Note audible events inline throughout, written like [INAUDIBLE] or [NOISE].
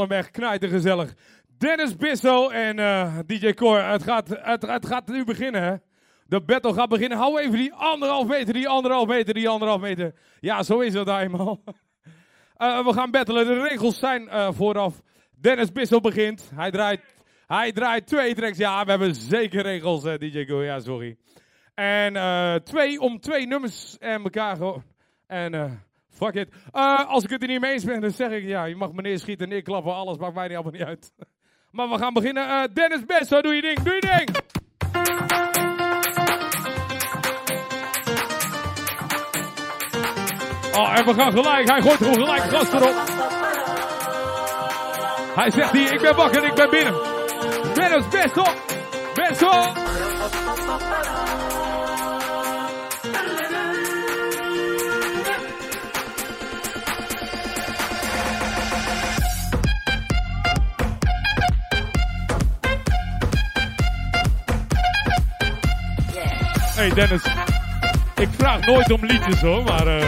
echt knijten gezellig. Dennis Bisso en eh, DJ Cor. Het gaat, het, gaat nu beginnen? De battle gaat beginnen. Hou even die anderhalf meter, die anderhalf meter, die anderhalf meter. Ja, zo is het eenmaal. Uh, [LAUGHS] we gaan battelen. De regels zijn uh, vooraf. Dennis Bissel begint. Hij draait, hij draait twee tracks. Ja, we hebben zeker regels, uh, DJ Go. Ja, sorry. En twee om twee nummers en elkaar. En fuck it. als ik het er niet mee eens ben, dan zeg ik ja, je mag meneer schieten en ik klappen. Alles maakt mij niet allemaal niet uit. [LAUGHS] maar we gaan beginnen. Dennis Bissel, doe je ding, doe je ding. Oh, en we gaan gelijk. Hij gooit gewoon gelijk gas erop. Hij zegt hier, ik ben wakker, ik ben binnen. Dennis, best op. Hey Dennis, ik vraag nooit om liedjes hoor, maar... Uh...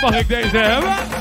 Mag ik deze hebben?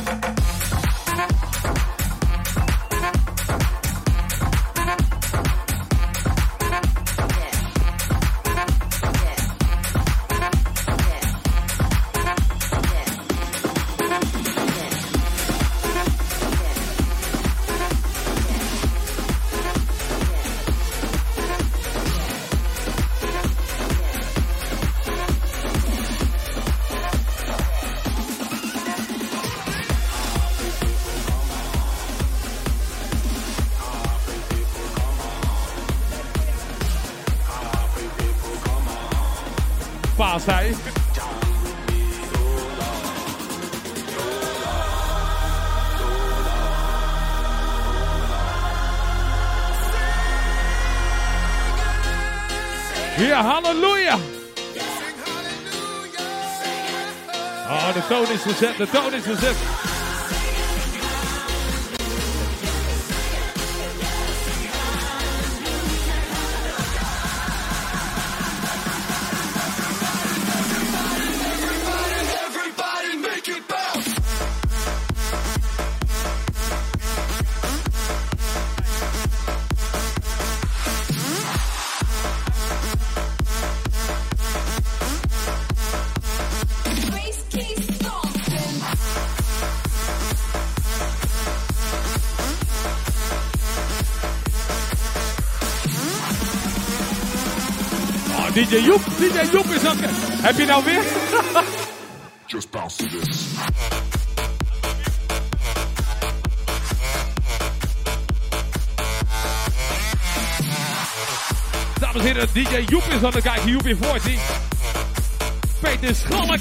Paas hij. Ja, halleluja. Oh, de toon is gezet, de toon is gezet. DJ Joep, DJ Joep is ook... Heb je nou weer? Just bounce to this. Dames en heren, DJ Joep is aan de kijk. Joep in 14. Peter Schalk.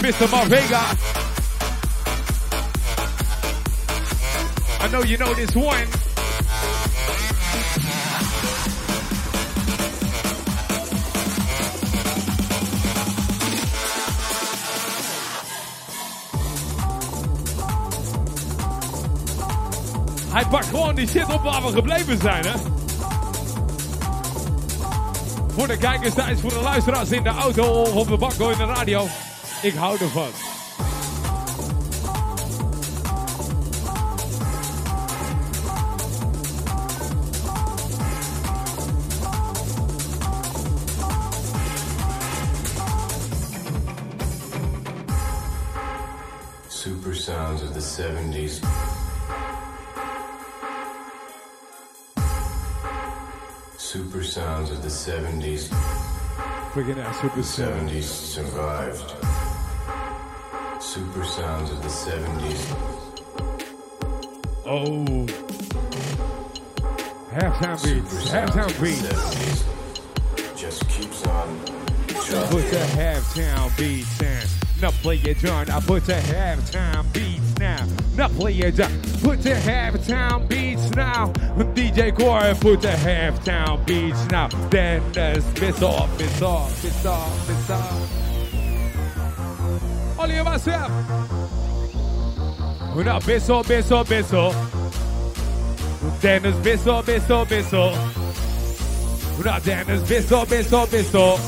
Mr. Marvega. I know you know this one. Hij pakt gewoon die shit op waar we gebleven zijn, hè. Voor de kijkers thuis, voor de luisteraars in de auto of op de bank in de radio. Ik hou ervan. 70s. Freaking out super 70s survived. Super sounds of the 70s. Oh. Halftime beats. Halftime beats. Just keeps on. Put the halftime beats in. Now play your done. I put the halftime beats now. Now play your done. Put the halftime beats now. DJ Core, put the halftime beats now. Then let's piss off, piss off, piss off, piss off. Olha myself. Now piss off, piss off, piss off. Dennis, piss off, piss off, piss off. Now Dennis, piss off, piss off, piss off.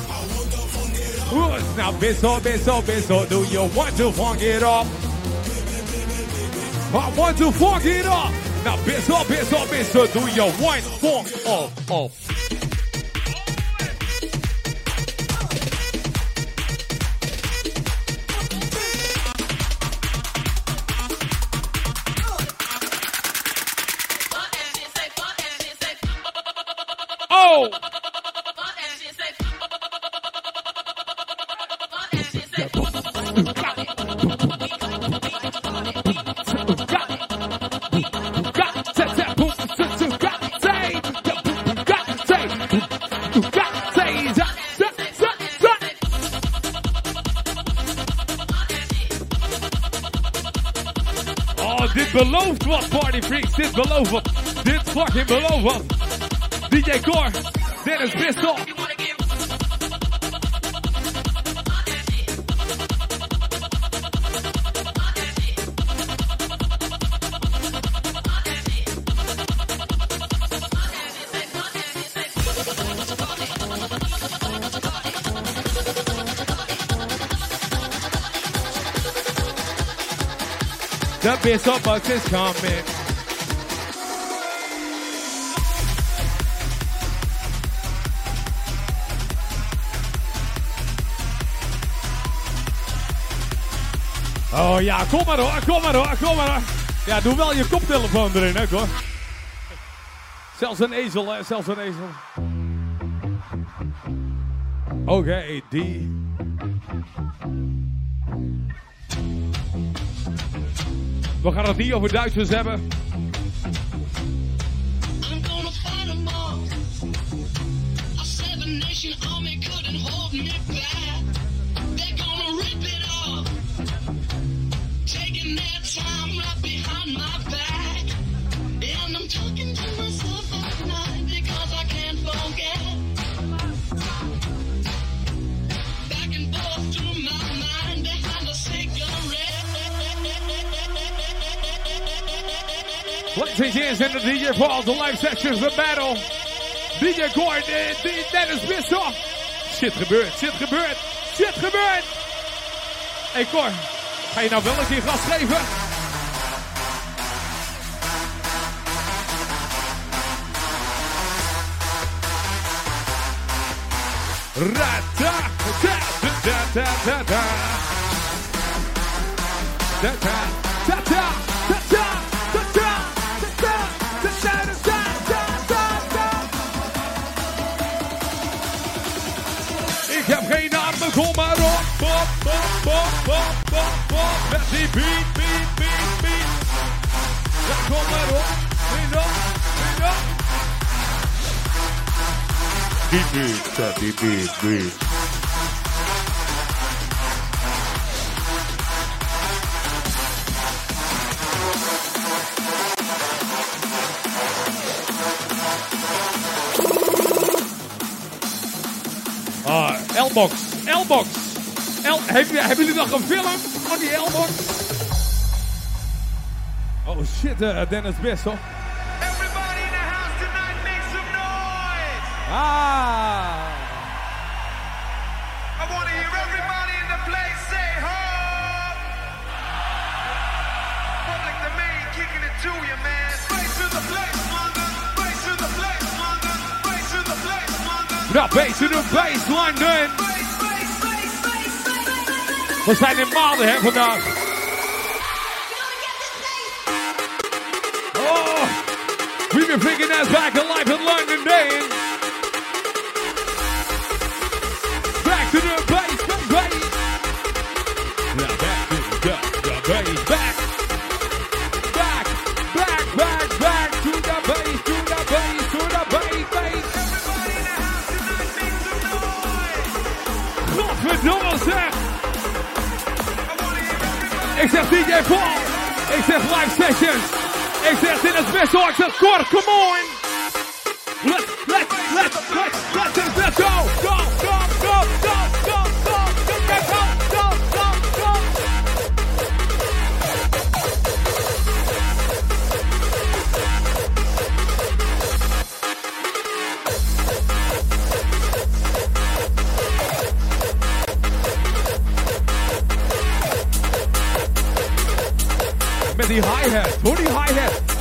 Now piss off, piss off, piss off. Do you want to funk it off? I want to funk it up. Now, bitch up, bitch up, bitch up. Do your one funk up, up. Dit belooft wat, Party Freaks. Dit belooft wat. Dit fucking wat. DJ Core, Dennis Bissell. The Bissell bus is coming. Oh ja, kom maar hoor, kom maar hoor, kom maar hoor. Ja, doe wel je koptelefoon erin, hè, hoor. Zelfs een ezel, hè, zelfs een ezel. Oké, die. We gaan het niet over Duitsers hebben. Gents, in the DJ Paul, the live sections, the battle. DJ Gordon, uh, Dennis Bissell. Shit gebeurt, shit gebeurt, shit gebeurt. Hey Cor, ga je nou wel een keer gas geven? Rata, da, da, tomaron pop, pop, pop, pop, pop, pop. Messi beat, beat, beat, beat. La come mira, mira. Beat, beat, beat, beat, beat. Elbox. L-box, L-box. L Heb je- hebben jullie nog een film van die L-box? Oh shit, eh, Dennis Bissel. Everybody in the house tonight make some noise! Ah. I want to hear everybody in the place say ho! Public domain kicking it to you, man. Face to the place, London. Face to the place, London. Face to the place, London. Ja, bass to the bass, London. What's happening, Oh, we've been picking that back of life in London, Dan. Back to the base, the base. Now back to the, the back. Back, back, back, to the base, to the base, to the. Everybody tonight, Ik zeg DJ Paul. Ik zeg live sessions. Ik zeg dit is best hoor. Ik come on. Let's, let's, let's, let's, let's, let's, let's go, go, die hi-hat. Hoor die hi-hat.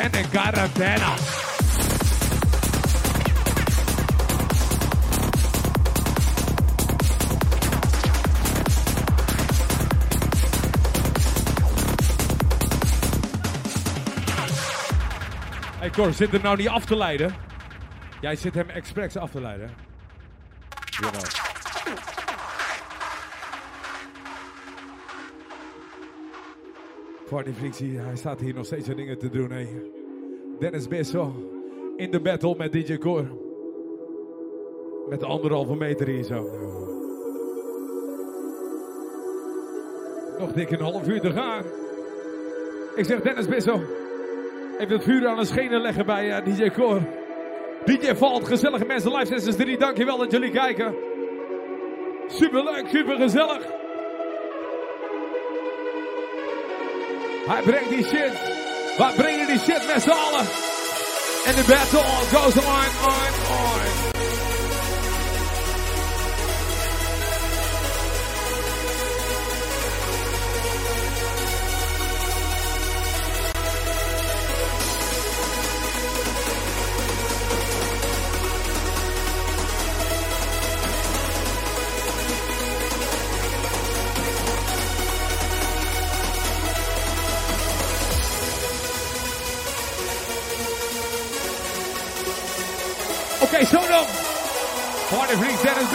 Ben een caravana. Hey zit hem nou niet af te leiden? Jij zit hem expres af te leiden. Jawel. Frictie, hij staat hier nog steeds zijn dingen te doen. Dennis Bissel in de battle met DJ Cor. Met de anderhalve meter hier zo. Nog dik een half uur te gaan. Ik zeg Dennis Bissel. Even het vuur aan de schenen leggen bij eh, DJ Cor. DJ Valt, gezellige mensen, Live 63, dankjewel dat jullie kijken. Super leuk, Hij brengt die shit. Wij brengen die shit met z'n allen. En de battle goes on, on, on.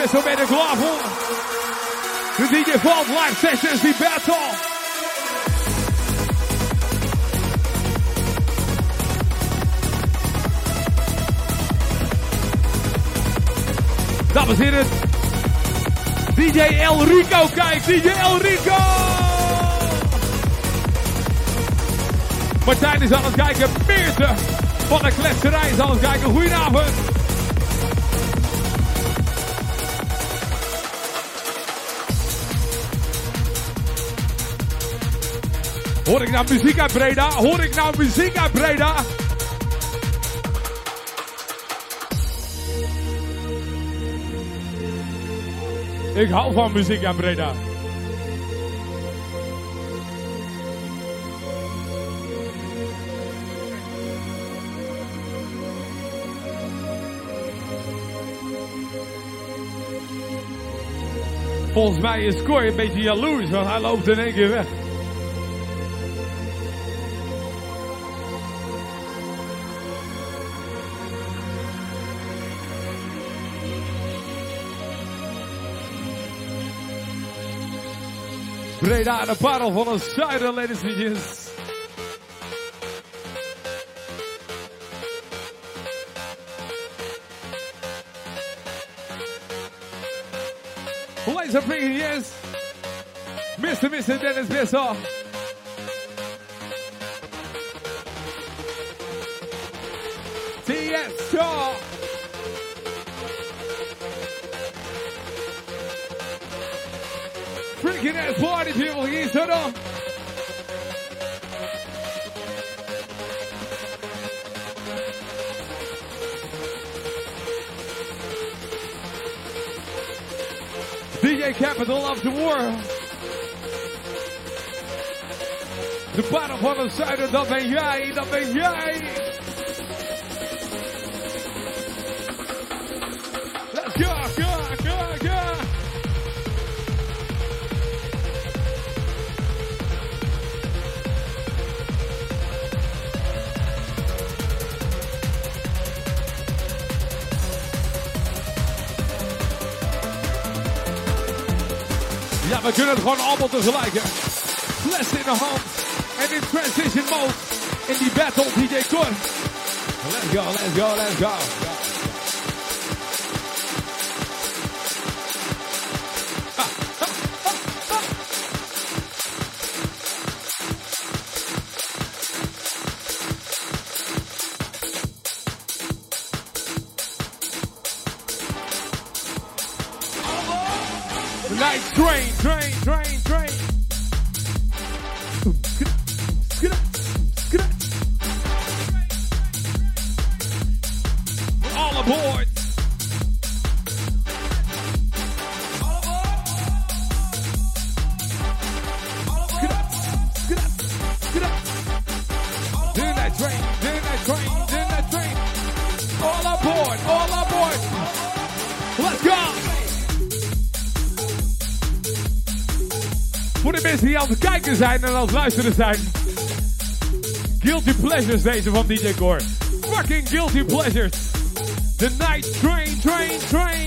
Bissel met de klaar De DJ Vault Live Sessions, die battle. Dames en heren, DJ El Rico, DJ El Rico! Martijn is aan het kijken, Meerte van de kletserij is aan het kijken. Goedenavond! Hoor ik nou muziek uit Breda? Hoor ik nou muziek uit Breda? Ik hou van muziek uit Breda. Volgens mij is Cor een beetje jaloers, want hij loopt in één keer weg. Breda, de parel van het zuiden, ladies and gents. Laser Piggy, yes. Mr. Mr. Dennis Bissell. TS Shaw. Freaking ass party people, hier zo dan. DJ reggae capital of the world. De bottom van het zuiden, dat ben jij, dat ben we kunnen het gewoon allemaal tegelijk. hè. Fles in de hand. En in transition mode. In die battle, DJ Cor. Let's go, let's go, let's go. Kijken zijn en het luisteren zijn. Guilty Pleasures deze van DJ Core. Fucking Guilty Pleasures. The Night Train, Train, Train.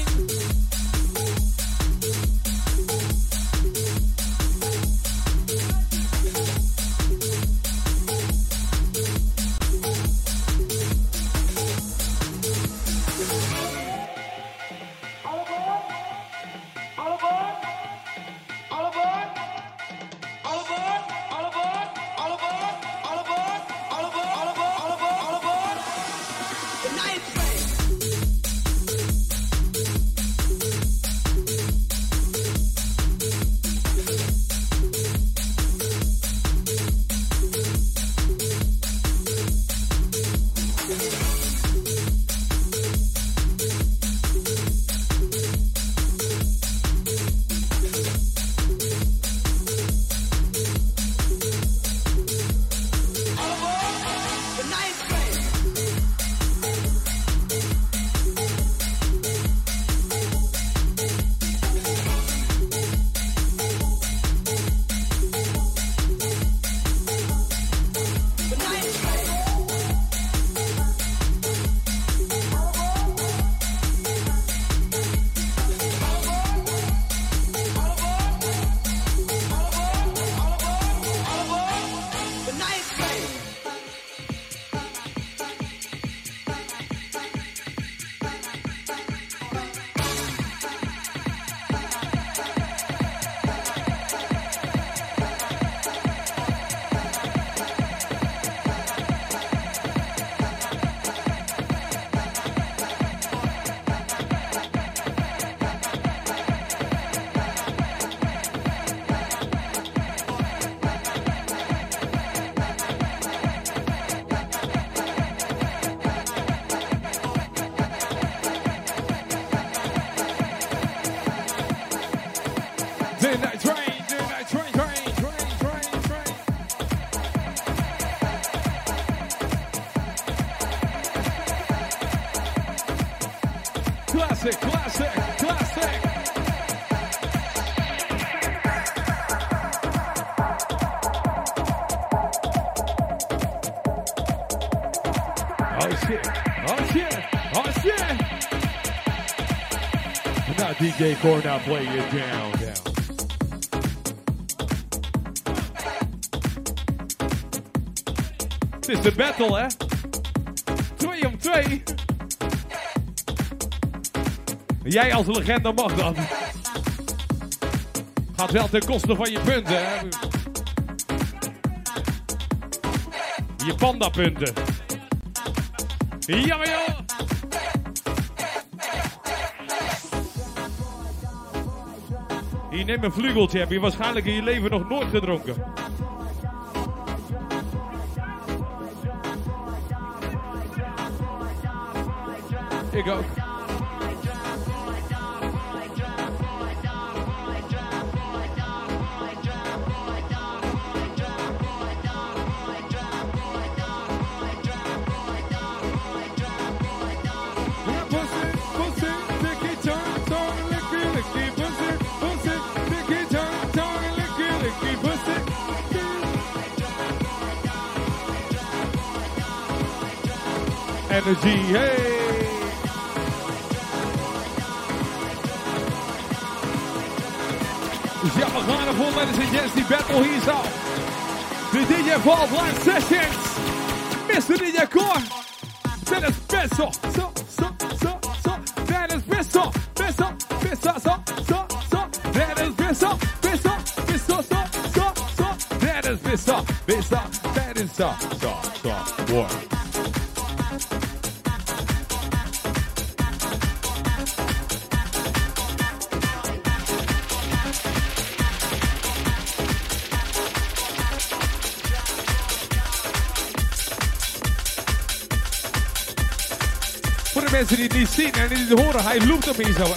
Now play it down, down. Het is de battle, hè? Twee om twee. Jij als legende mag dan. Gaat wel ten koste van je punten, hè? Je pandapunten. Ja, maar neem een vlugeltje. Heb je waarschijnlijk in je leven nog nooit gedronken. Ik ook. Energy, hey! Ja, we gaan ervoor, ladies battle hier zo. De DJ Vault Live Sessions. Mr. DJ Core. Is best zo, zo, zo, zo, zo. Dat is best zo, best zo, best zo, zo, zo, zo. Dat is best zo, best zo, best zo, zo, zo, zo. Dat is best zo, best zo, dat is zo, zo, zo. War. Niet zien en die het horen, hij loopt op zo.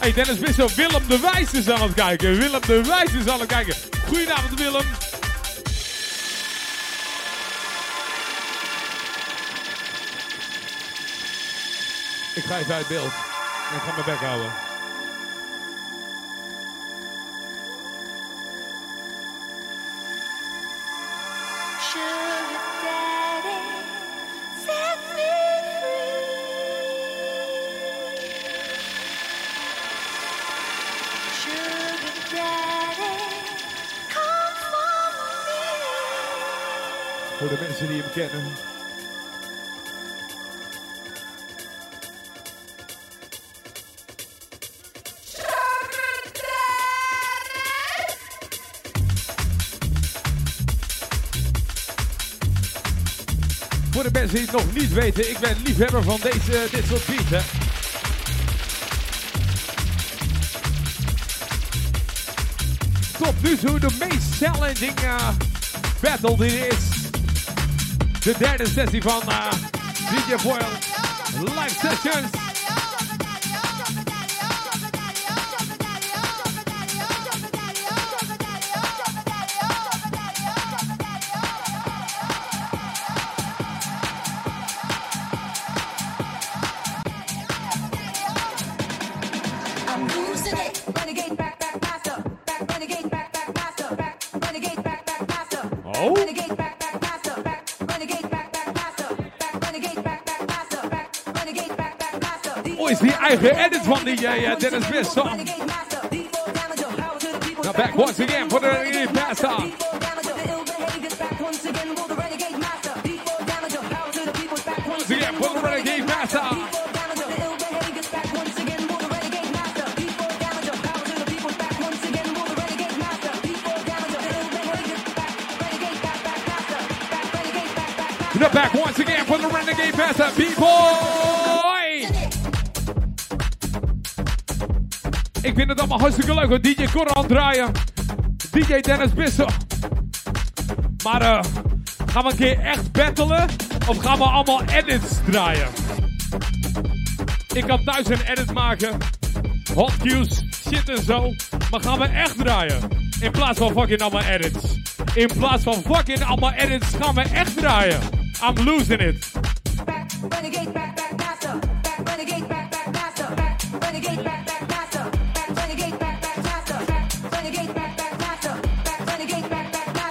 Hey Dennis Wissel, Willem de Wijs is aan het kijken. Willem de Wijs is aan het kijken. Goedenavond Willem. Ik ga even uit beeld. Ik ga mijn bek houden. Kennen. Voor de mensen die het nog niet weten, ik ben liefhebber van deze, dit soort beats. Tot nu toe de meest challenging eh, battle die er is. De derde sessie van eh, DJ Foil Live Sessions. Master. D4 damage, oh, power to the people. Now back once again for the Renegade Master. D4 damage, oh, the ill behaviors back once again for the renegade master. D4 damage, oh, power to the people. Back once Once again for the Renegade Master. D4 vind het allemaal hartstikke leuk wat DJ Cor aan het draaien. DJ Dennis Bissel. Maar eh, gaan we een keer echt battelen? Of gaan we allemaal edits draaien? Ik kan thuis een edit maken. Hot cues, shit en zo. Maar gaan we echt draaien? In plaats van fucking allemaal edits. In plaats van fucking allemaal edits gaan we echt draaien. I'm losing it.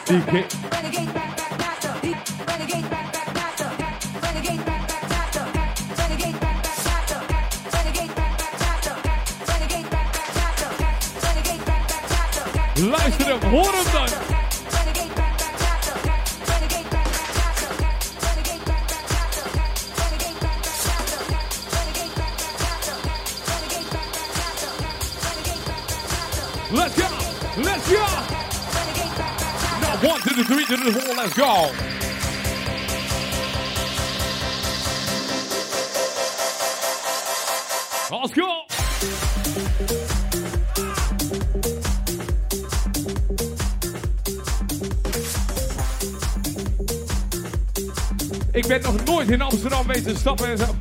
Back, Luister hem, hoor hem dan. Let's go. Let's go. Ik ben nog nooit in Amsterdam wezen stappen en zo.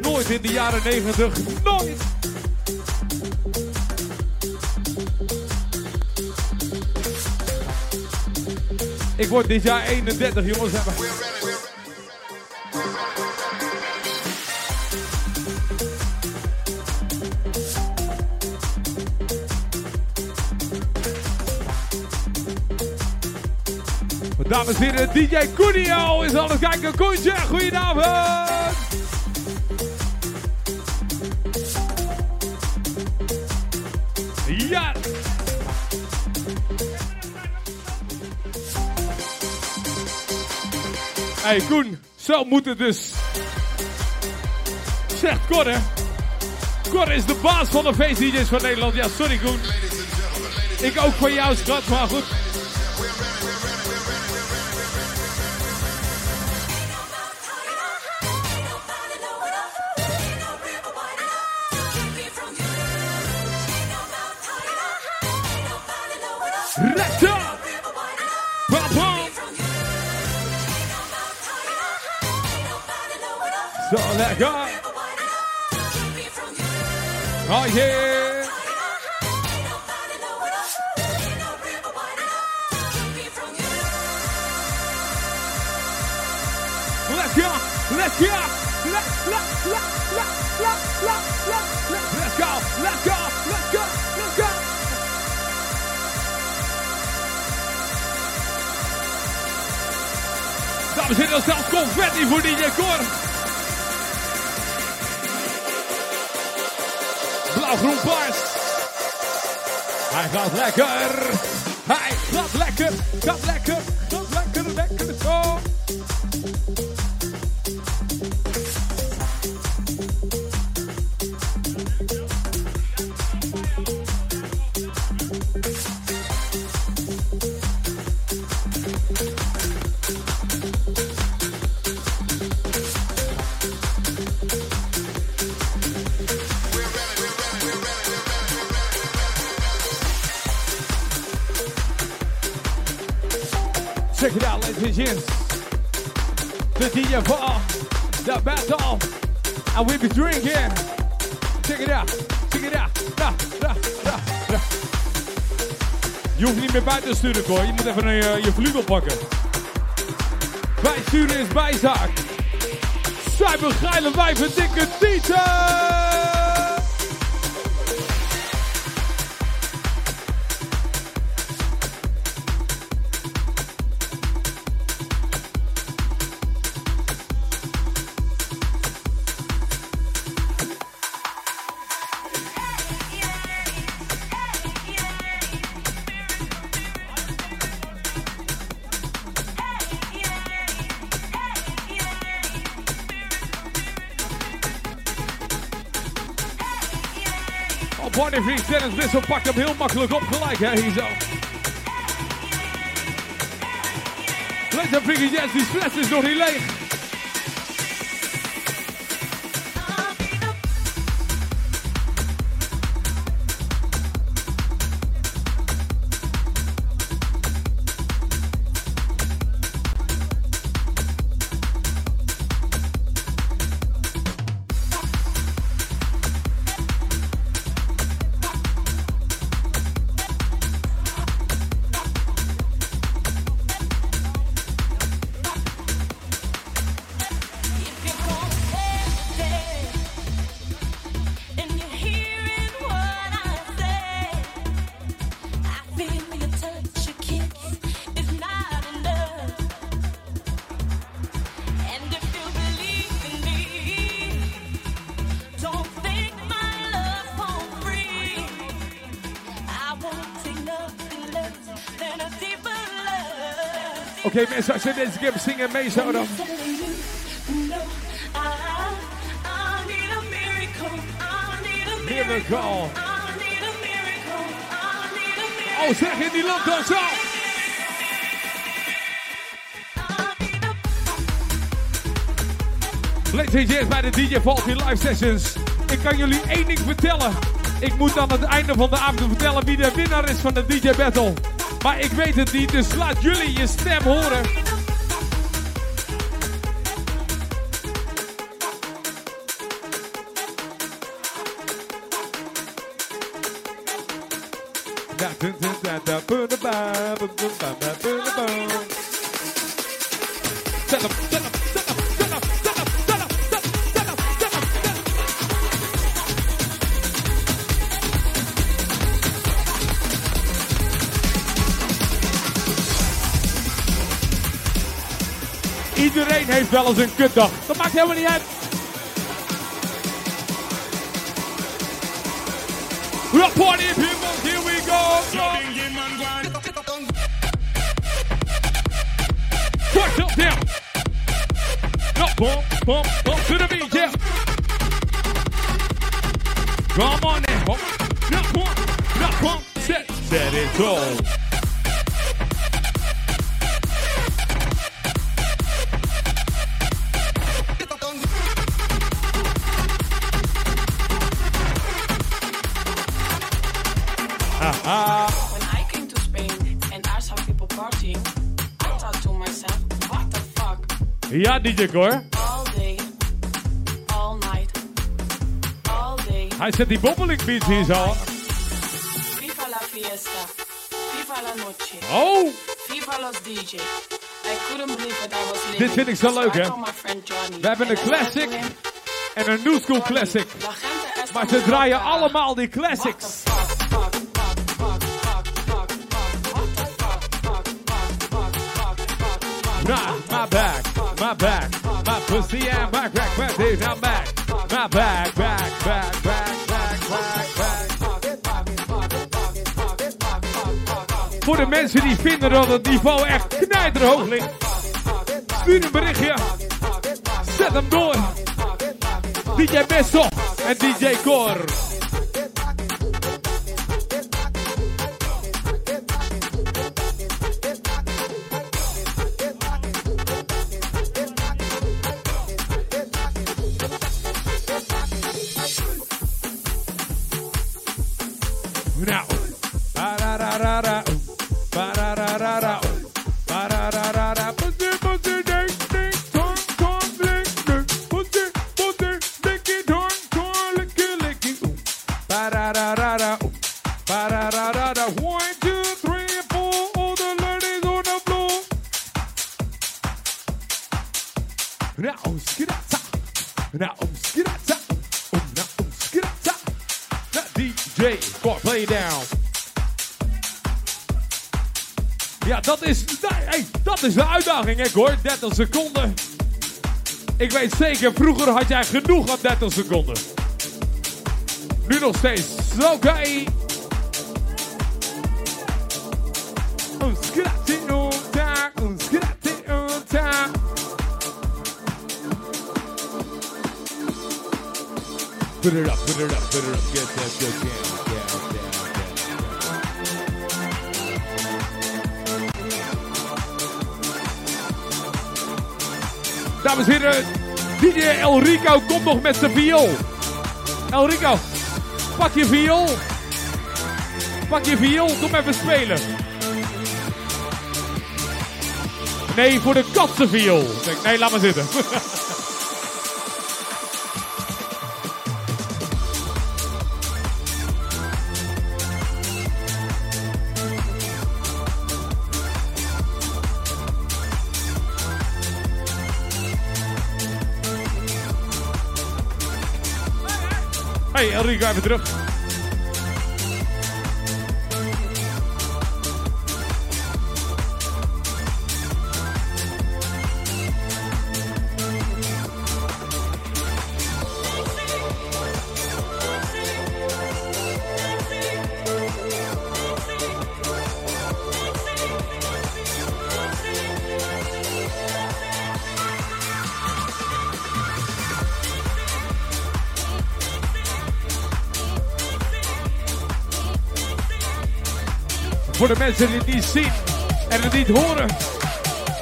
Nooit in de jaren negentig. Nooit. Ik word dit jaar 31, jongens. Hebben. Dames en heren, DJ Cunio is alles kijken. Koentje, goedenavond! Hey Koen, zo moet het dus. Zegt Cor, hè? Is de baas van de feest-DJ's van Nederland. Ja, sorry Koen. Ik ook van jou, schat, maar goed. Oh yeah! Let's go! Let's go! Let, let, let, let, let, let, let, let, let's go! Let's go! Let's go! Let's go! Dames en heren, zelfs confetti voor. Blauw-groen paars. Hij gaat lekker. Hij. Gaat lekker. Gaat lekker. Gents. The DJ for the battle. And we be drinking. Check it out. Check it out. Da, da, da, da. Je hoeft niet meer buiten te sturen, hoor. Je moet even je, je vlugel pakken. Wij sturen is bijzaak. Cybergeile wijven, dikke tieten. Oh, Barneyvriend Dennis Wissel pakt hem heel makkelijk op gelijk, hè, hier zo. Let en vrienden, yes, die fles is nog niet leeg. Oké mensen, als je deze keer zingen mee zo dan. Miracle. Oh zeg, in die land dan zo. Ladies and bij de DJ Valky Live Sessions. Ik kan jullie één ding vertellen. Ik moet aan het einde van de avond vertellen wie de winnaar is van de DJ Battle. Maar ik weet het niet, dus laat jullie je stem horen. Wel eens een. Rock party people, here we go. Push up down. Bump, bump, ja, DJ Cor. All day, all night, all day. Hij zet die bobbeling beats hier zo. Viva la fiesta, viva la noche, Oh, viva los DJ. I couldn't believe what I was living. Dit vind ik zo leuk, hè? We hebben een classic en een new school classic. Maar ze draaien allemaal die classics. Nah, my back, my back, my pussy and my crack, my days, I'm back. My back, back, back, back, back, back, back. Voor de mensen die vinden dat het niveau echt knijterhoog ligt, stuur een berichtje. Zet hem door. DJ Bessel en DJ Cor. Uitdaging, hè, hoor. 30 seconden. Ik weet zeker, vroeger had jij genoeg aan 30 seconden. Nu nog steeds. Oké. Ta. Put it up, put it up, put it up. Get that, Dames en heren, DJ Elrico komt nog met zijn viool. Elrico, pak je viool. Pak je viool, kom even spelen. Nee, voor de katsenviool. Ik denk, nee, laat maar zitten. [LAUGHS] Hey, Enrico, even terug. Voor de mensen die het niet zien en het niet horen.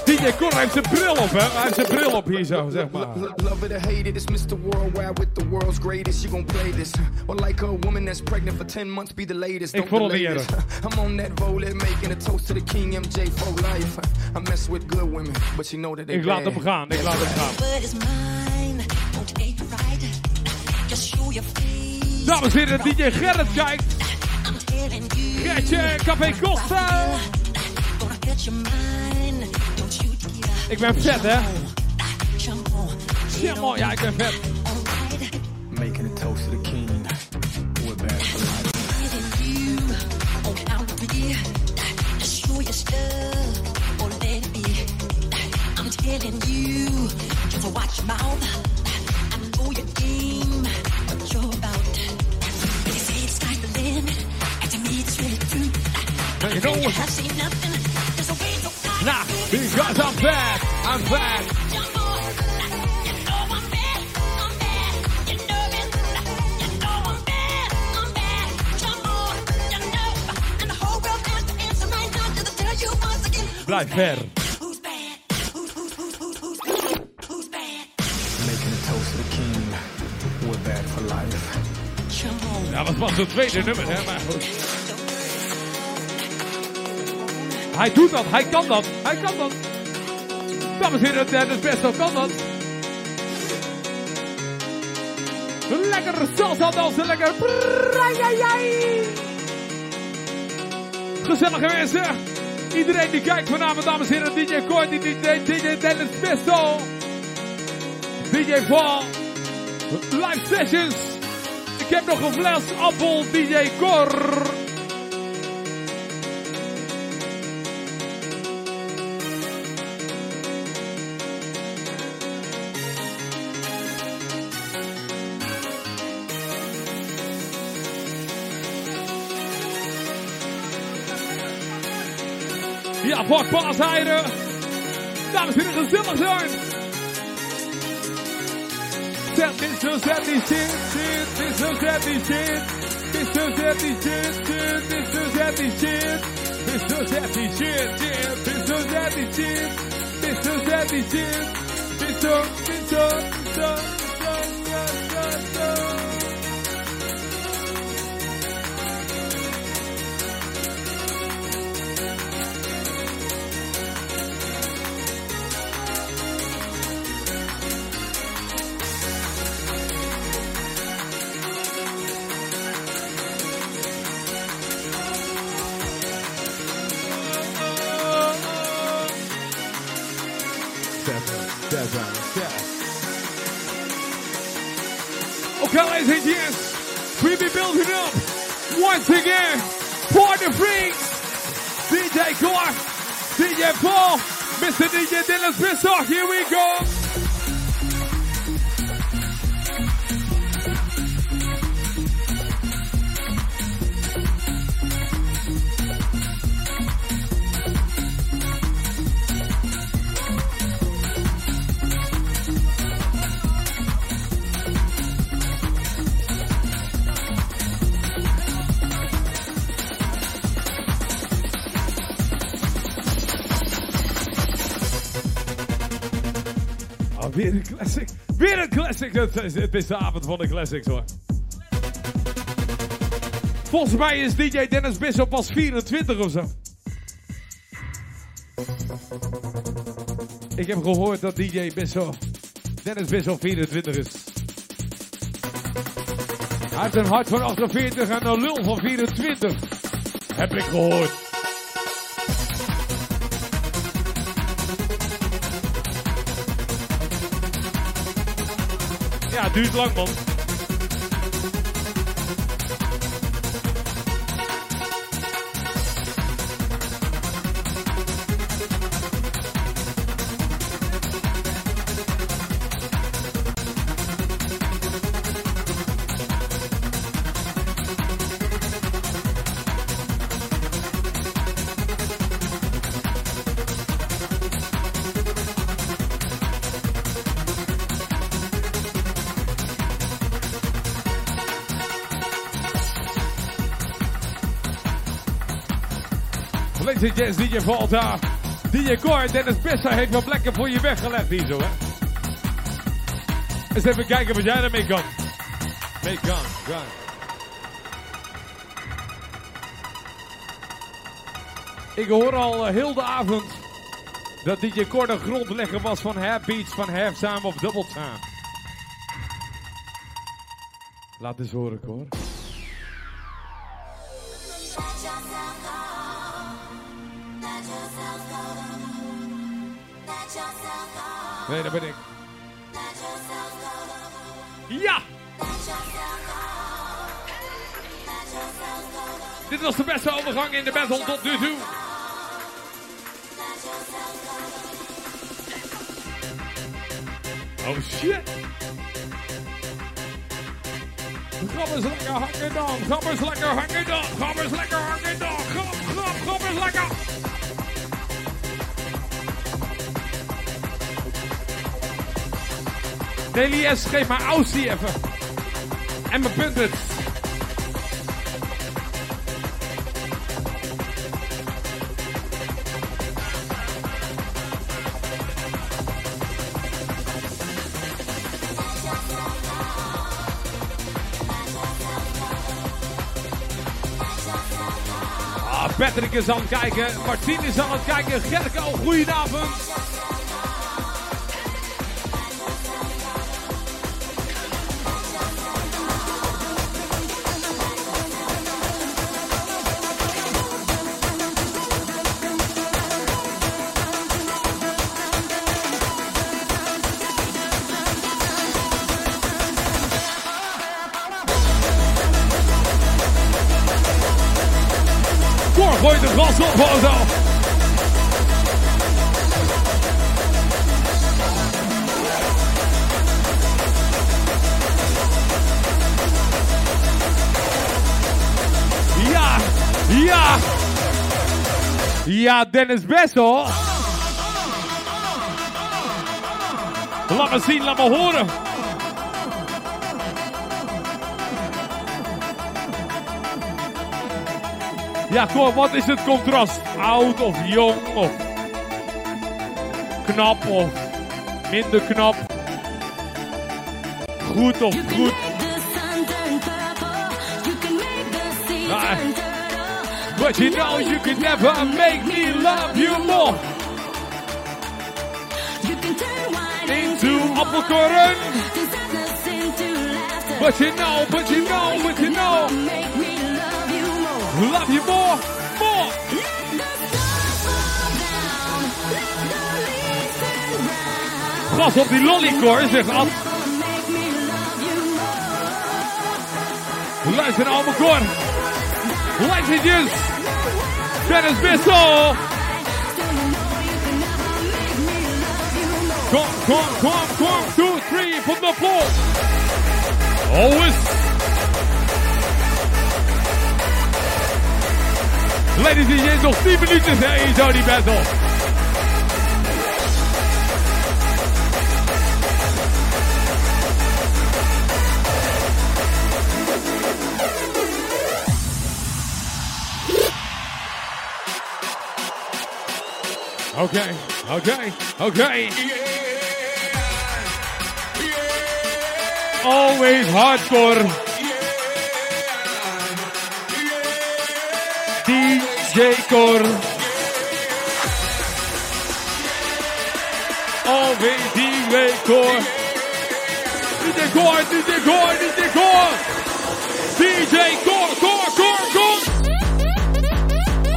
DJ Cor heeft zijn bril op, hè? Hij heeft zijn bril op hier zo, zeg maar. Love it or hate it, it's Mr. Worldwide with the world's greatest. You gon' play this. Or like a woman that's pregnant for 10 months, be the latest. Ik Don't vond het. I'm on that roller, making a toast to the king, MJ for life. I mess with good women, but you know that they Ik laat hem gaan, ik laat hem gaan. Dames en heren, DJ Gerrit kijkt. I'm telling you. Gertje, Café Costa. Gonna get your mind. Don't you dare. Ik ben vet, hè? Jump on. Ja, mooi, ja, ik ben vet. Alright. Making a toast to the king. We're bad for life. Getting you on out of here. Just show your stuff. Answer right now. Just to tell you once again. Blijf ver. Who's bad? Who's who's who's who's who's who's who's bad? Making a toast to the king. We're bad for life. Jump on. Ja, dat was het tweede nummer, hè, maar goed. Hij doet dat, hij kan dat, hij kan dat. Dames en heren, Dennis Besto kan dat. Lekker salsa dansen, lekker. brrrajajaj. Gezellige mensen. Iedereen die kijkt vanavond, dames en heren, DJ Kooi, DJ, DJ Dennis Besto. DJ Paul. Live sessions. Ik heb nog een fles appel, DJ Cor. Ja, pak paasheiden. Dames en heren, gezellig zijn. Zet dit zo, zet die shit, shit, dit zo, zet die shit. Dit zo, zet die shit, shit, dit zo, zet die shit. Dit zo, zet die shit, shit, dit zo, zet die shit. Dit zo, zet die shit. Dit zo, dit zo, dit zo, DJ Paul, Mr. DJ Dylan Spencer. Here we go. Classic. Weer een classic. Het is, het de avond van de classics hoor. Volgens mij is DJ Dennis Bishop pas 24 of zo. Ik heb gehoord dat DJ Bishop, Dennis Bishop 24 is. Hij heeft een hart van 48 en een lul van 24. Heb ik gehoord. Ja, duurt lang man. And gents, DJ Volta, DJ Cor, Dennis Bessa heeft wat lekker voor je weggelegd hier zo, hè. Eens even kijken wat jij ermee kan. Mee kan, kan. Ik hoor al eh, heel de avond dat DJ Cor de grondlegger was van Beats, van Halftime of Double Time. Laat eens horen, Cor. Nee, daar ben ik. Ja! Dit was de beste overgang in de battle tot nu toe. Oh shit. Gabbers lekker hakken dan. Gabbers lekker hakken dan. Gabbers lekker hakken dan. Grap, grap, gabbers lekker. Daily S, geef mij Aussie even. En mijn punten. Ah, Patrick is aan het kijken. Martien is aan het kijken. Gerko, goedenavond. Foto. Ja, ja. Ja, Dennis Bessel. Laat me zien, laat me horen. Ja, Cor, wat is het contrast? Oud of jong of knap of minder knap? Goed of goed? Ah. But you know you can never make me love you more. Into appelkoren. But you know, but you know, but you know. Love you more, more. Gas op die lollycore, zegt Ad. Luister naar mijn Cor. Leidjes. Dennis Bissel. Kom, kom, kom, kom. Two, three, from the floor. Always. Ladies and gents, nog 10 minuutjes hè, in Jody Battle. Okay, okay, okay. Always hardcore. DJ Cor. Always DJ Cor. DJ Cor, DJ Cor, DJ Cor. DJ Cor, Cor, Cor.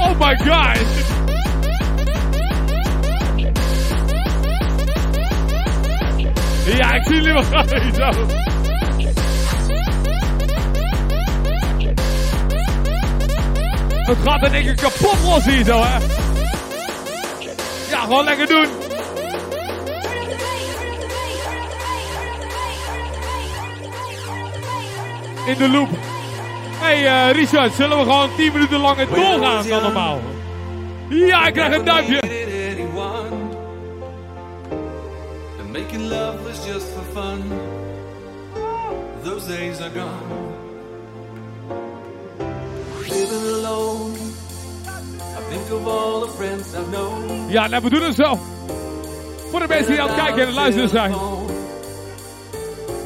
Oh my gosh. Ja, ik zie jullie wel [LAUGHS] Het gaat één keer kapot los hier zo, hè. Ja, gewoon lekker doen. In de loop. Hey eh, Richard, zullen we gewoon 10 minuten langer doorgaan dan normaal? Ja, ik krijg een duimpje. Making love was just for fun. Those days are gone. Ja, nou, we doen het zo. Voor de mensen die aan het kijken en luisteren zijn.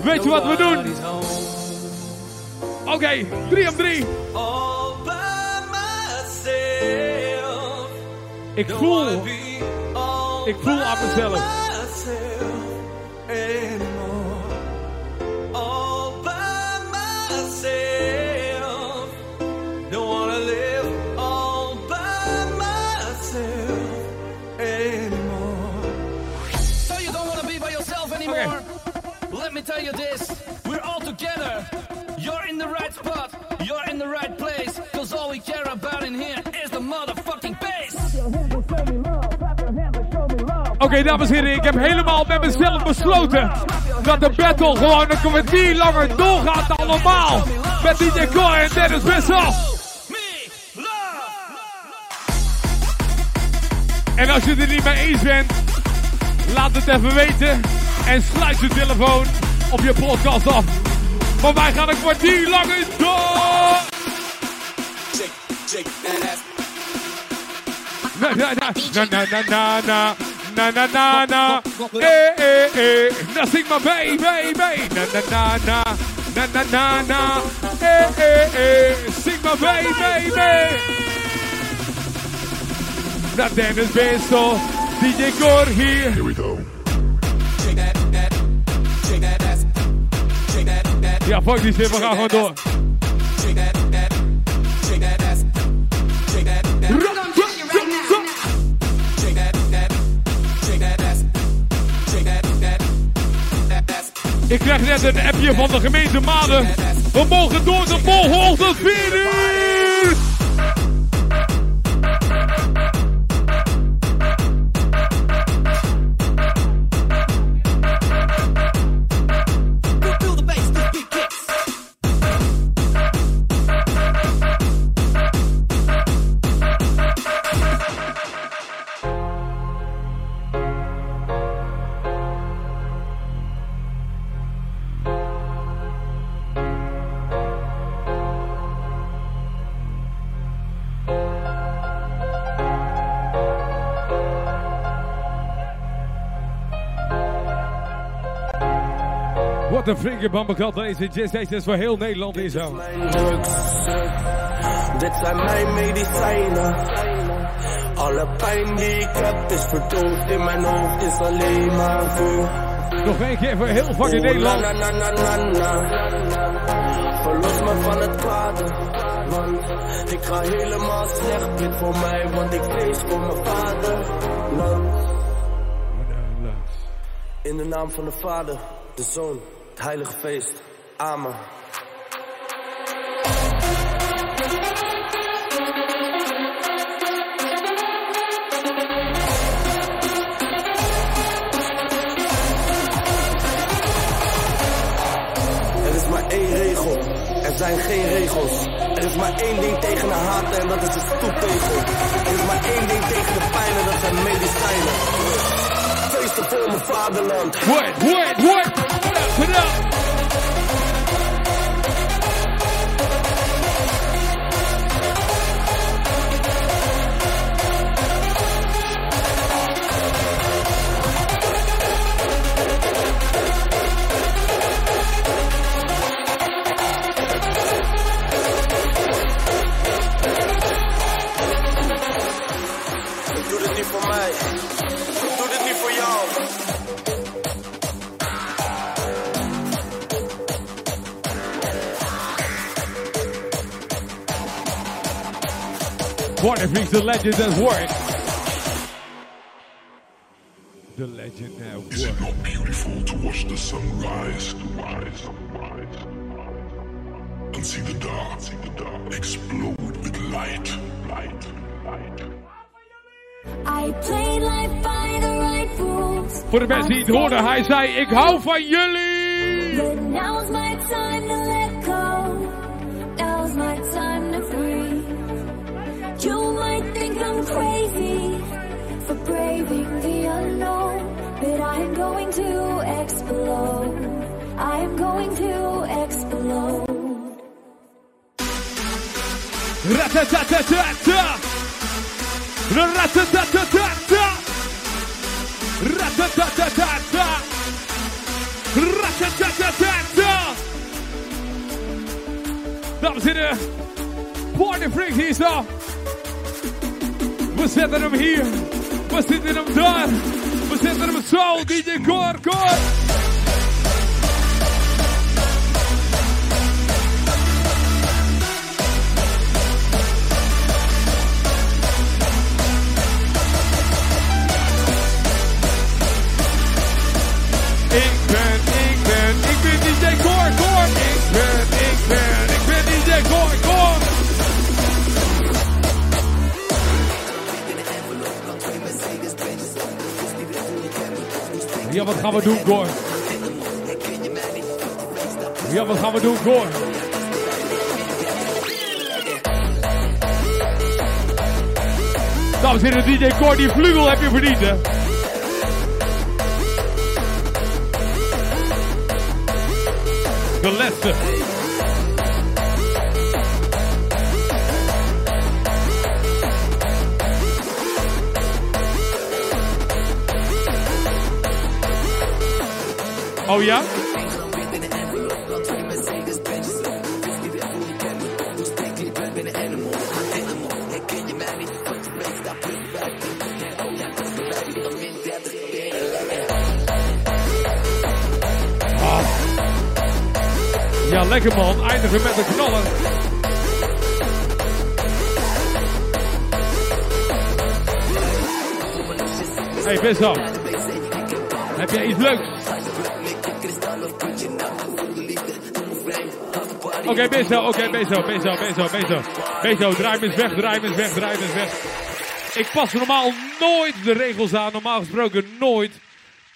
Weet je wat we doen? Oké, 3 op 3. All by myself. Ik voel, ik voel aan mezelf. Oké, dames en heren, ik heb helemaal met mezelf besloten dat de battle gewoon een kwartier langer doorgaat dan normaal. Met DJ Core en Dennis love. En als je het er niet mee eens bent, laat het even weten. En sluit je telefoon op je podcast af. Want wij gaan een kwartier langer door. Na na na na na na na na na na na na. Eh eh eh. baby. Na na na na. Na na na na. Eh eh eh. Zing baby baby. mee, is Na Dennis DJ Cor here Here we go. Ja, fuck die we gaan gewoon door. Ik krijg net een appje van de gemeente Maden. We mogen door de Bolhoogte virus! Wat een flinke bambekat deze jazz. Deze is voor heel Nederland in zo. drugs. Dit zijn mijn medicijnen. Alle pijn die ik heb is verdoofd in mijn hoofd, is alleen maar vuur. Nog één keer voor heel fucking Nederland. Verlos me van het kwade. Want ik ga helemaal slecht. Bid voor mij, want ik vrees voor mijn vader. In de naam van de Vader, de Zoon, het Heilige Feest. Amen. Er is maar één regel. Er zijn geen regels. Er is maar één ding tegen de haat en dat is de stoeptegel. Er is maar één ding tegen de pijn en dat zijn medicijnen. Feesten voor mijn vaderland. Word, word, Ik doe dit niet voor mij. Doe dit niet voor jou. Warner brings the legend at work. The legend at Is it not beautiful to watch the sun rise, rise, rise, and see the dark, see the dark explode with light, light, light. I played life by the right rules. Voor de mensen die het hoorden, hij zei: Ik hou van jullie. But now's my time to braving the unknown. But I'm going to explode. I'm going to explode. Ratatatata. Ratatatata. Ratatatata. Ratatatata. Dames en heren, Party Freaks hier zo. We zetten hem hier. We zetten hem daar. We zetten hem zo. DJ Cor, Cor. Ik ben, ik ben, ik ben DJ Cor, Cor. Ik ben, ik ben, Ja, wat gaan we doen, Cor? Ja, wat gaan we doen, Cor? Dames en heren, DJ Cor, die vlugel heb je verdiend, hè? De. Oh ja? Ah. Ja, lekker man. Eindigen met een knaller. Hey, Bissam. Heb jij iets leuks? Oké, Bezo, oké, Bezo, Bezo, Bezo, Bezo. Bezo, draai hem eens weg, draai hem eens weg, draai hem eens weg. Ik pas normaal nooit de regels aan, normaal gesproken nooit.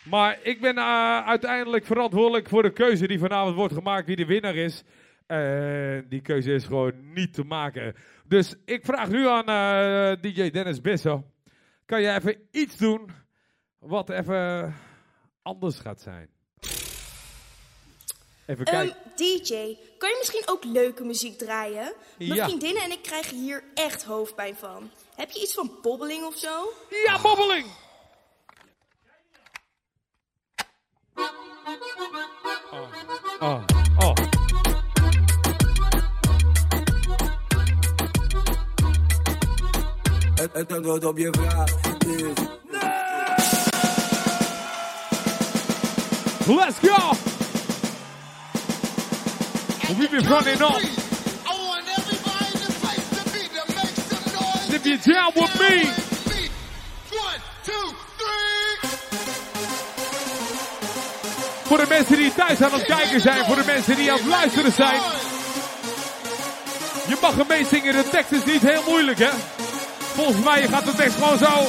Maar ik ben eh, uiteindelijk verantwoordelijk voor de keuze die vanavond wordt gemaakt, wie de winnaar is. En die keuze is gewoon niet te maken. Dus ik vraag nu aan eh, DJ Dennis Bezo. Kan jij even iets doen wat even anders gaat zijn? Even Ehm, kijken. DJ, kan je misschien ook leuke muziek draaien? Mijn Ja. vriendinnen en ik krijgen hier echt hoofdpijn van. Heb je iets van bobbeling of zo? Ja, bobbeling! Oh, oh. Het, het antwoord op je vraag is... Let's go! We've been running on. If you're down with me. Voor de mensen die thuis aan het kijken zijn, voor de mensen die aan het luisteren zijn. Je mag hem meezingen, de tekst is niet heel moeilijk hè. Volgens mij gaat de tekst gewoon zo.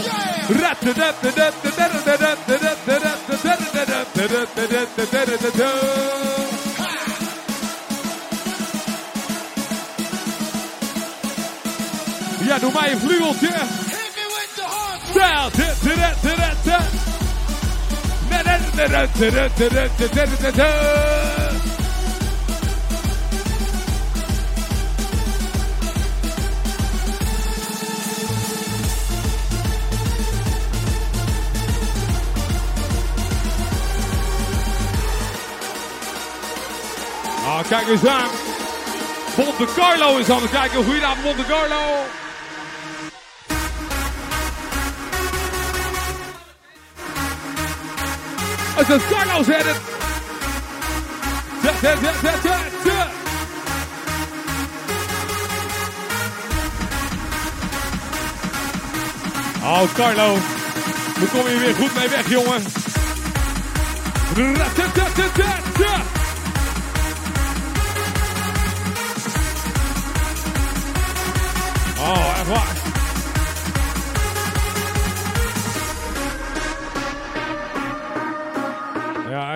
Ja, doe mij een vlugeltje. Ah, kijk eens aan. Monte Carlo is aan het kijken. Goedenavond, Monte Carlo. Het is Carlo zet het. Da, da, da, da, da, da. Oh, Carlo. Hoe kom je weer goed mee weg, jongen? Ra-ta-ta-ta-ta-ta. Oh, echt waar.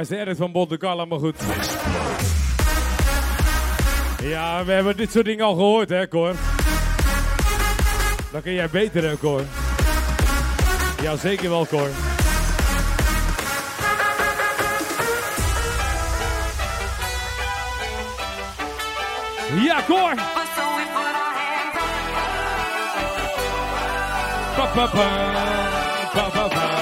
Is edit van Monte Carlo, maar goed. Ja, we hebben dit soort dingen al gehoord, hè, Cor? Dan kun jij beter, hè, Cor? Ja, zeker wel, Cor. Ja, Cor! Pa, pa, pa, pa, pa, pa.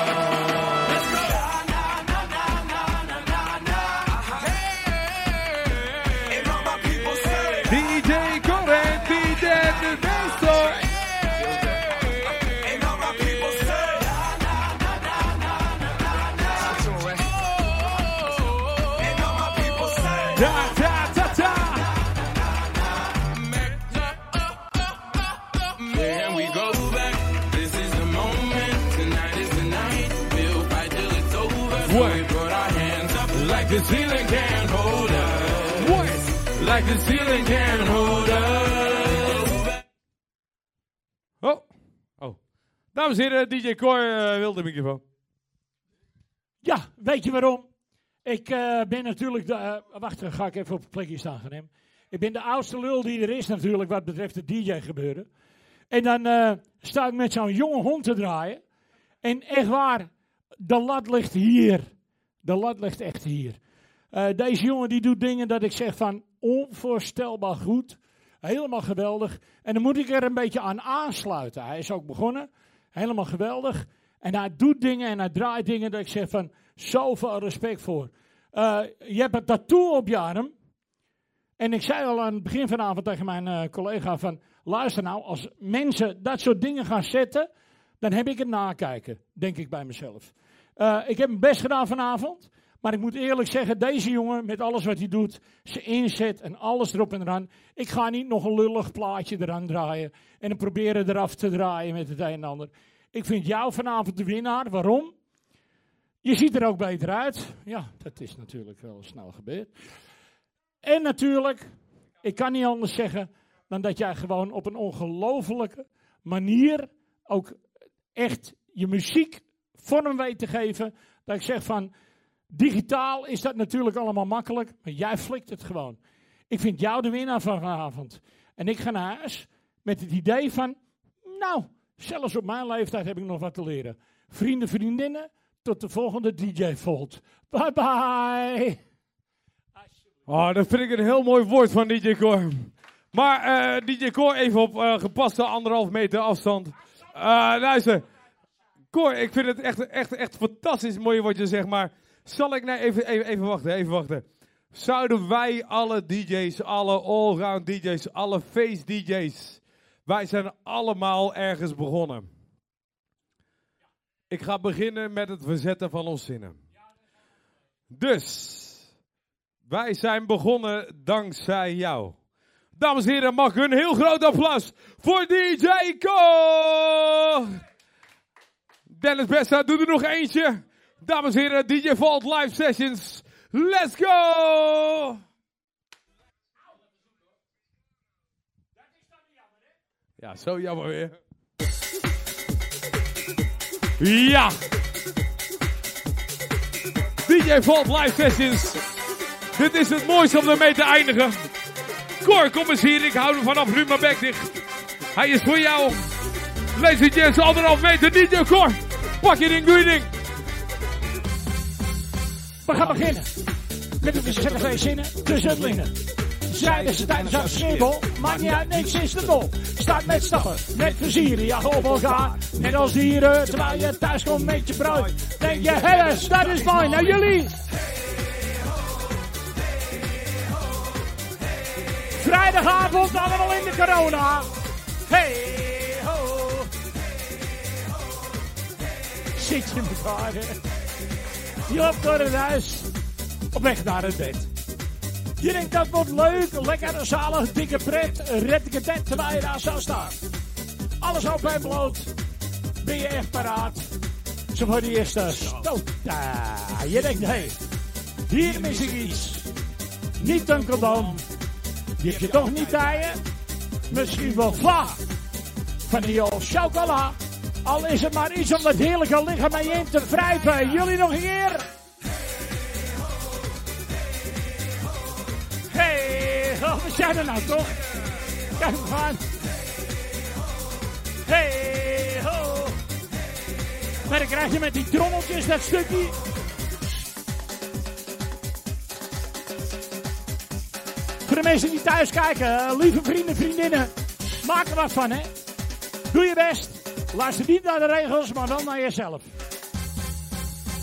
The ceiling can't hold us. What? Like the ceiling can't hold us. Oh. Oh. Dames en heren, DJ Cor eh, wil de microfoon. Ja, weet je waarom? Ik eh, ben natuurlijk de. eh, wacht, dan ga ik even op het plekje staan gaan nemen. Ik ben de oudste lul die er is natuurlijk wat betreft het DJ-gebeuren. En dan eh, sta ik met zo'n jonge hond te draaien. En echt waar, de lat ligt hier. De lat ligt echt hier. Eh, deze jongen die doet dingen dat ik zeg van onvoorstelbaar goed. Helemaal geweldig. En dan moet ik er een beetje aan aansluiten. Hij is ook begonnen. Helemaal geweldig. En hij doet dingen en hij draait dingen dat ik zeg van zoveel respect voor. Eh, je hebt een tattoo op je arm. En ik zei al aan het begin vanavond tegen mijn eh, collega van... Luister nou, als mensen dat soort dingen gaan zetten... dan heb ik het nakijken, denk ik bij mezelf. Eh, ik heb mijn best gedaan vanavond. Maar ik moet eerlijk zeggen, deze jongen met alles wat hij doet... zijn inzet en alles erop en eraan... ik ga niet nog een lullig plaatje eraan draaien... en proberen eraf te draaien met het een en ander. Ik vind jou vanavond de winnaar. Waarom? Je ziet er ook beter uit. Ja, dat is natuurlijk wel snel gebeurd. En natuurlijk, ik kan niet anders zeggen dan dat jij gewoon op een ongelofelijke manier ook echt je muziek vorm weet te geven. Dat ik zeg van, digitaal is dat natuurlijk allemaal makkelijk, maar jij flikt het gewoon. Ik vind jou de winnaar van vanavond. En ik ga naar huis met het idee van, nou, zelfs op mijn leeftijd heb ik nog wat te leren. Vrienden, vriendinnen, tot de volgende DJ Volt. Bye bye. Oh, dat vind ik een heel mooi woord van DJ Cor. Maar eh, DJ Cor even op eh, gepaste anderhalf meter afstand. Eh luister, Cor, ik vind het echt, echt, echt fantastisch mooi wat je zegt. Maar zal ik nou even, even, even wachten, even wachten. Zouden wij alle DJ's, alle allround DJ's, alle face DJ's, wij zijn allemaal ergens begonnen. Ik ga beginnen met het verzetten van ons zinnen. Dus, wij zijn begonnen dankzij jou. Dames en heren, mag een heel groot applaus voor DJ Ko! Dennis Bessa, doe er nog eentje. Dames en heren, DJ Vault Live Sessions. Let's go! Ja, zo jammer weer. Ja! DJ Vault Live Sessions. Dit is het mooiste om ermee te eindigen. Cor, kom eens hier. Ik hou er vanaf. Nu mijn dicht. Hij is voor jou. Ladies and gents, anderhalf meter. DJ Cor. Pak je ding, doe ding. We gaan beginnen met de verschillende zinnen het linnen. Zeiden ze tijdens een schribbel, maakt niet uit, niks is te dol. Staat met stappen, met plezier, ja op elkaar. Net als dieren, terwijl je thuis komt met je brood. Denk je, hé, dat is mooi, nou jullie. Vrijdagavond allemaal in de corona. Hey Zit je loopt door het huis, op weg naar het bed. Je denkt dat wordt leuk, lekker, zalig, dikke pret, red ik het net terwijl je daar zo staat. Alles open en bloot, ben je echt paraat. Zo voor de eerste stoot. Je denkt, hé, hey, hier mis ik iets. Niet een condoom, die je toch niet taaien. Misschien wel vla van die chocola. Al is het maar iets om dat heerlijke lichaam mee in te wrijven. Jullie nog een keer? Hey, oh, we zijn er nou toch? Kijk we gaan. Hey, ho. Maar dan krijg je met die trommeltjes dat stukje. Voor de mensen die thuis kijken, eh, lieve vrienden, vriendinnen, maak er wat van, hè. Doe je best. Luister niet naar de regels, maar wel naar jezelf.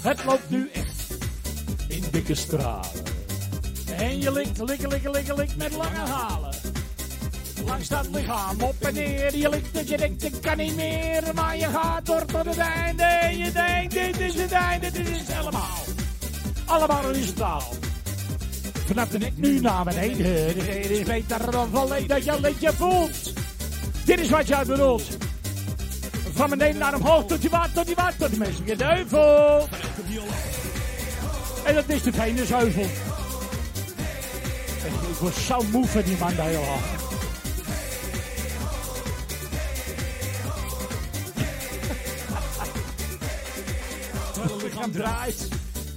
Het loopt nu echt in dikke stralen. En je likt, likken, likken, likken, met lange halen. Langs dat lichaam op en neer. Je likt het, je denkt, ik kan niet meer. Maar je gaat door tot het einde. En je denkt, dit is het einde, dit is het allemaal. Allemaal een taal. Vanaf de nek nu naar beneden. Dit is beter dan volledig dat je liedje voelt. Dit is wat jij bedoelt. Van beneden naar omhoog, tot je wat, tot je wat, tot die menselijke duivel. En dat is de Venusheuvel. Ik word zo moe van die man daar. Terwijl het lichaam draait,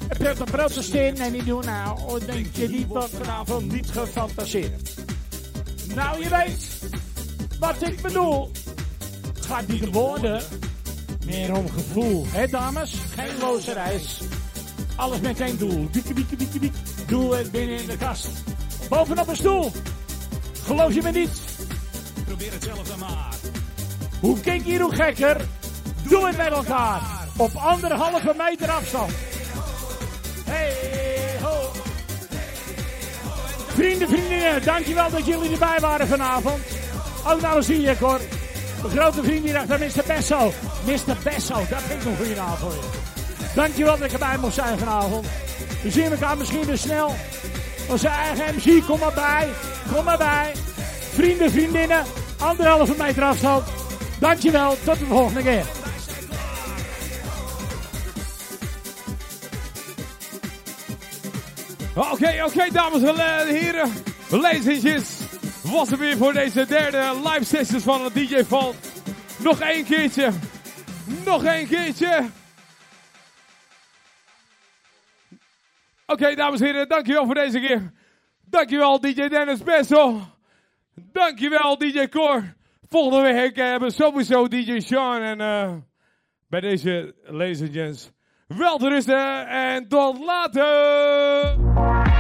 En te protesteren en die doen nou, oh, denk je, die wordt vanavond niet gefantaseerd. Nou, je weet wat ik bedoel. Gaat niet om woorden, meer om gevoel. Hé dames, geen loze reis. Alles met één doel. Doe het binnen in de kast. Bovenop een stoel. Geloof je me niet? Probeer het zelf dan maar. Hoe kinkier, hoe gekker. Doe het met elkaar. Op anderhalve meter afstand. Hey, ho. Vrienden, vriendinnen, dankjewel dat jullie erbij waren vanavond. Ook zie je, hoor. Mijn grote vriend hier achter, Mr. Besso. Mr. Besso, dat vind ik een goede naam voor je. Dankjewel dat ik erbij mocht zijn vanavond. We zien elkaar misschien weer snel. Onze eigen MC, kom maar bij. Kom maar bij. Vrienden, vriendinnen, anderhalve meter afstand. Dankjewel, tot de volgende keer. Oké, oké, dames en heren. Ladies was het weer voor deze derde live sessions van DJ Vault. Nog één keertje. Nog één keertje. Oké, dames en heren, dankjewel voor deze keer. Dankjewel DJ Dennis Bessel. Dankjewel DJ Cor. Volgende week eh, hebben we sowieso DJ Sean. En eh, bij deze, ladies and gents, wel te rusten en tot later.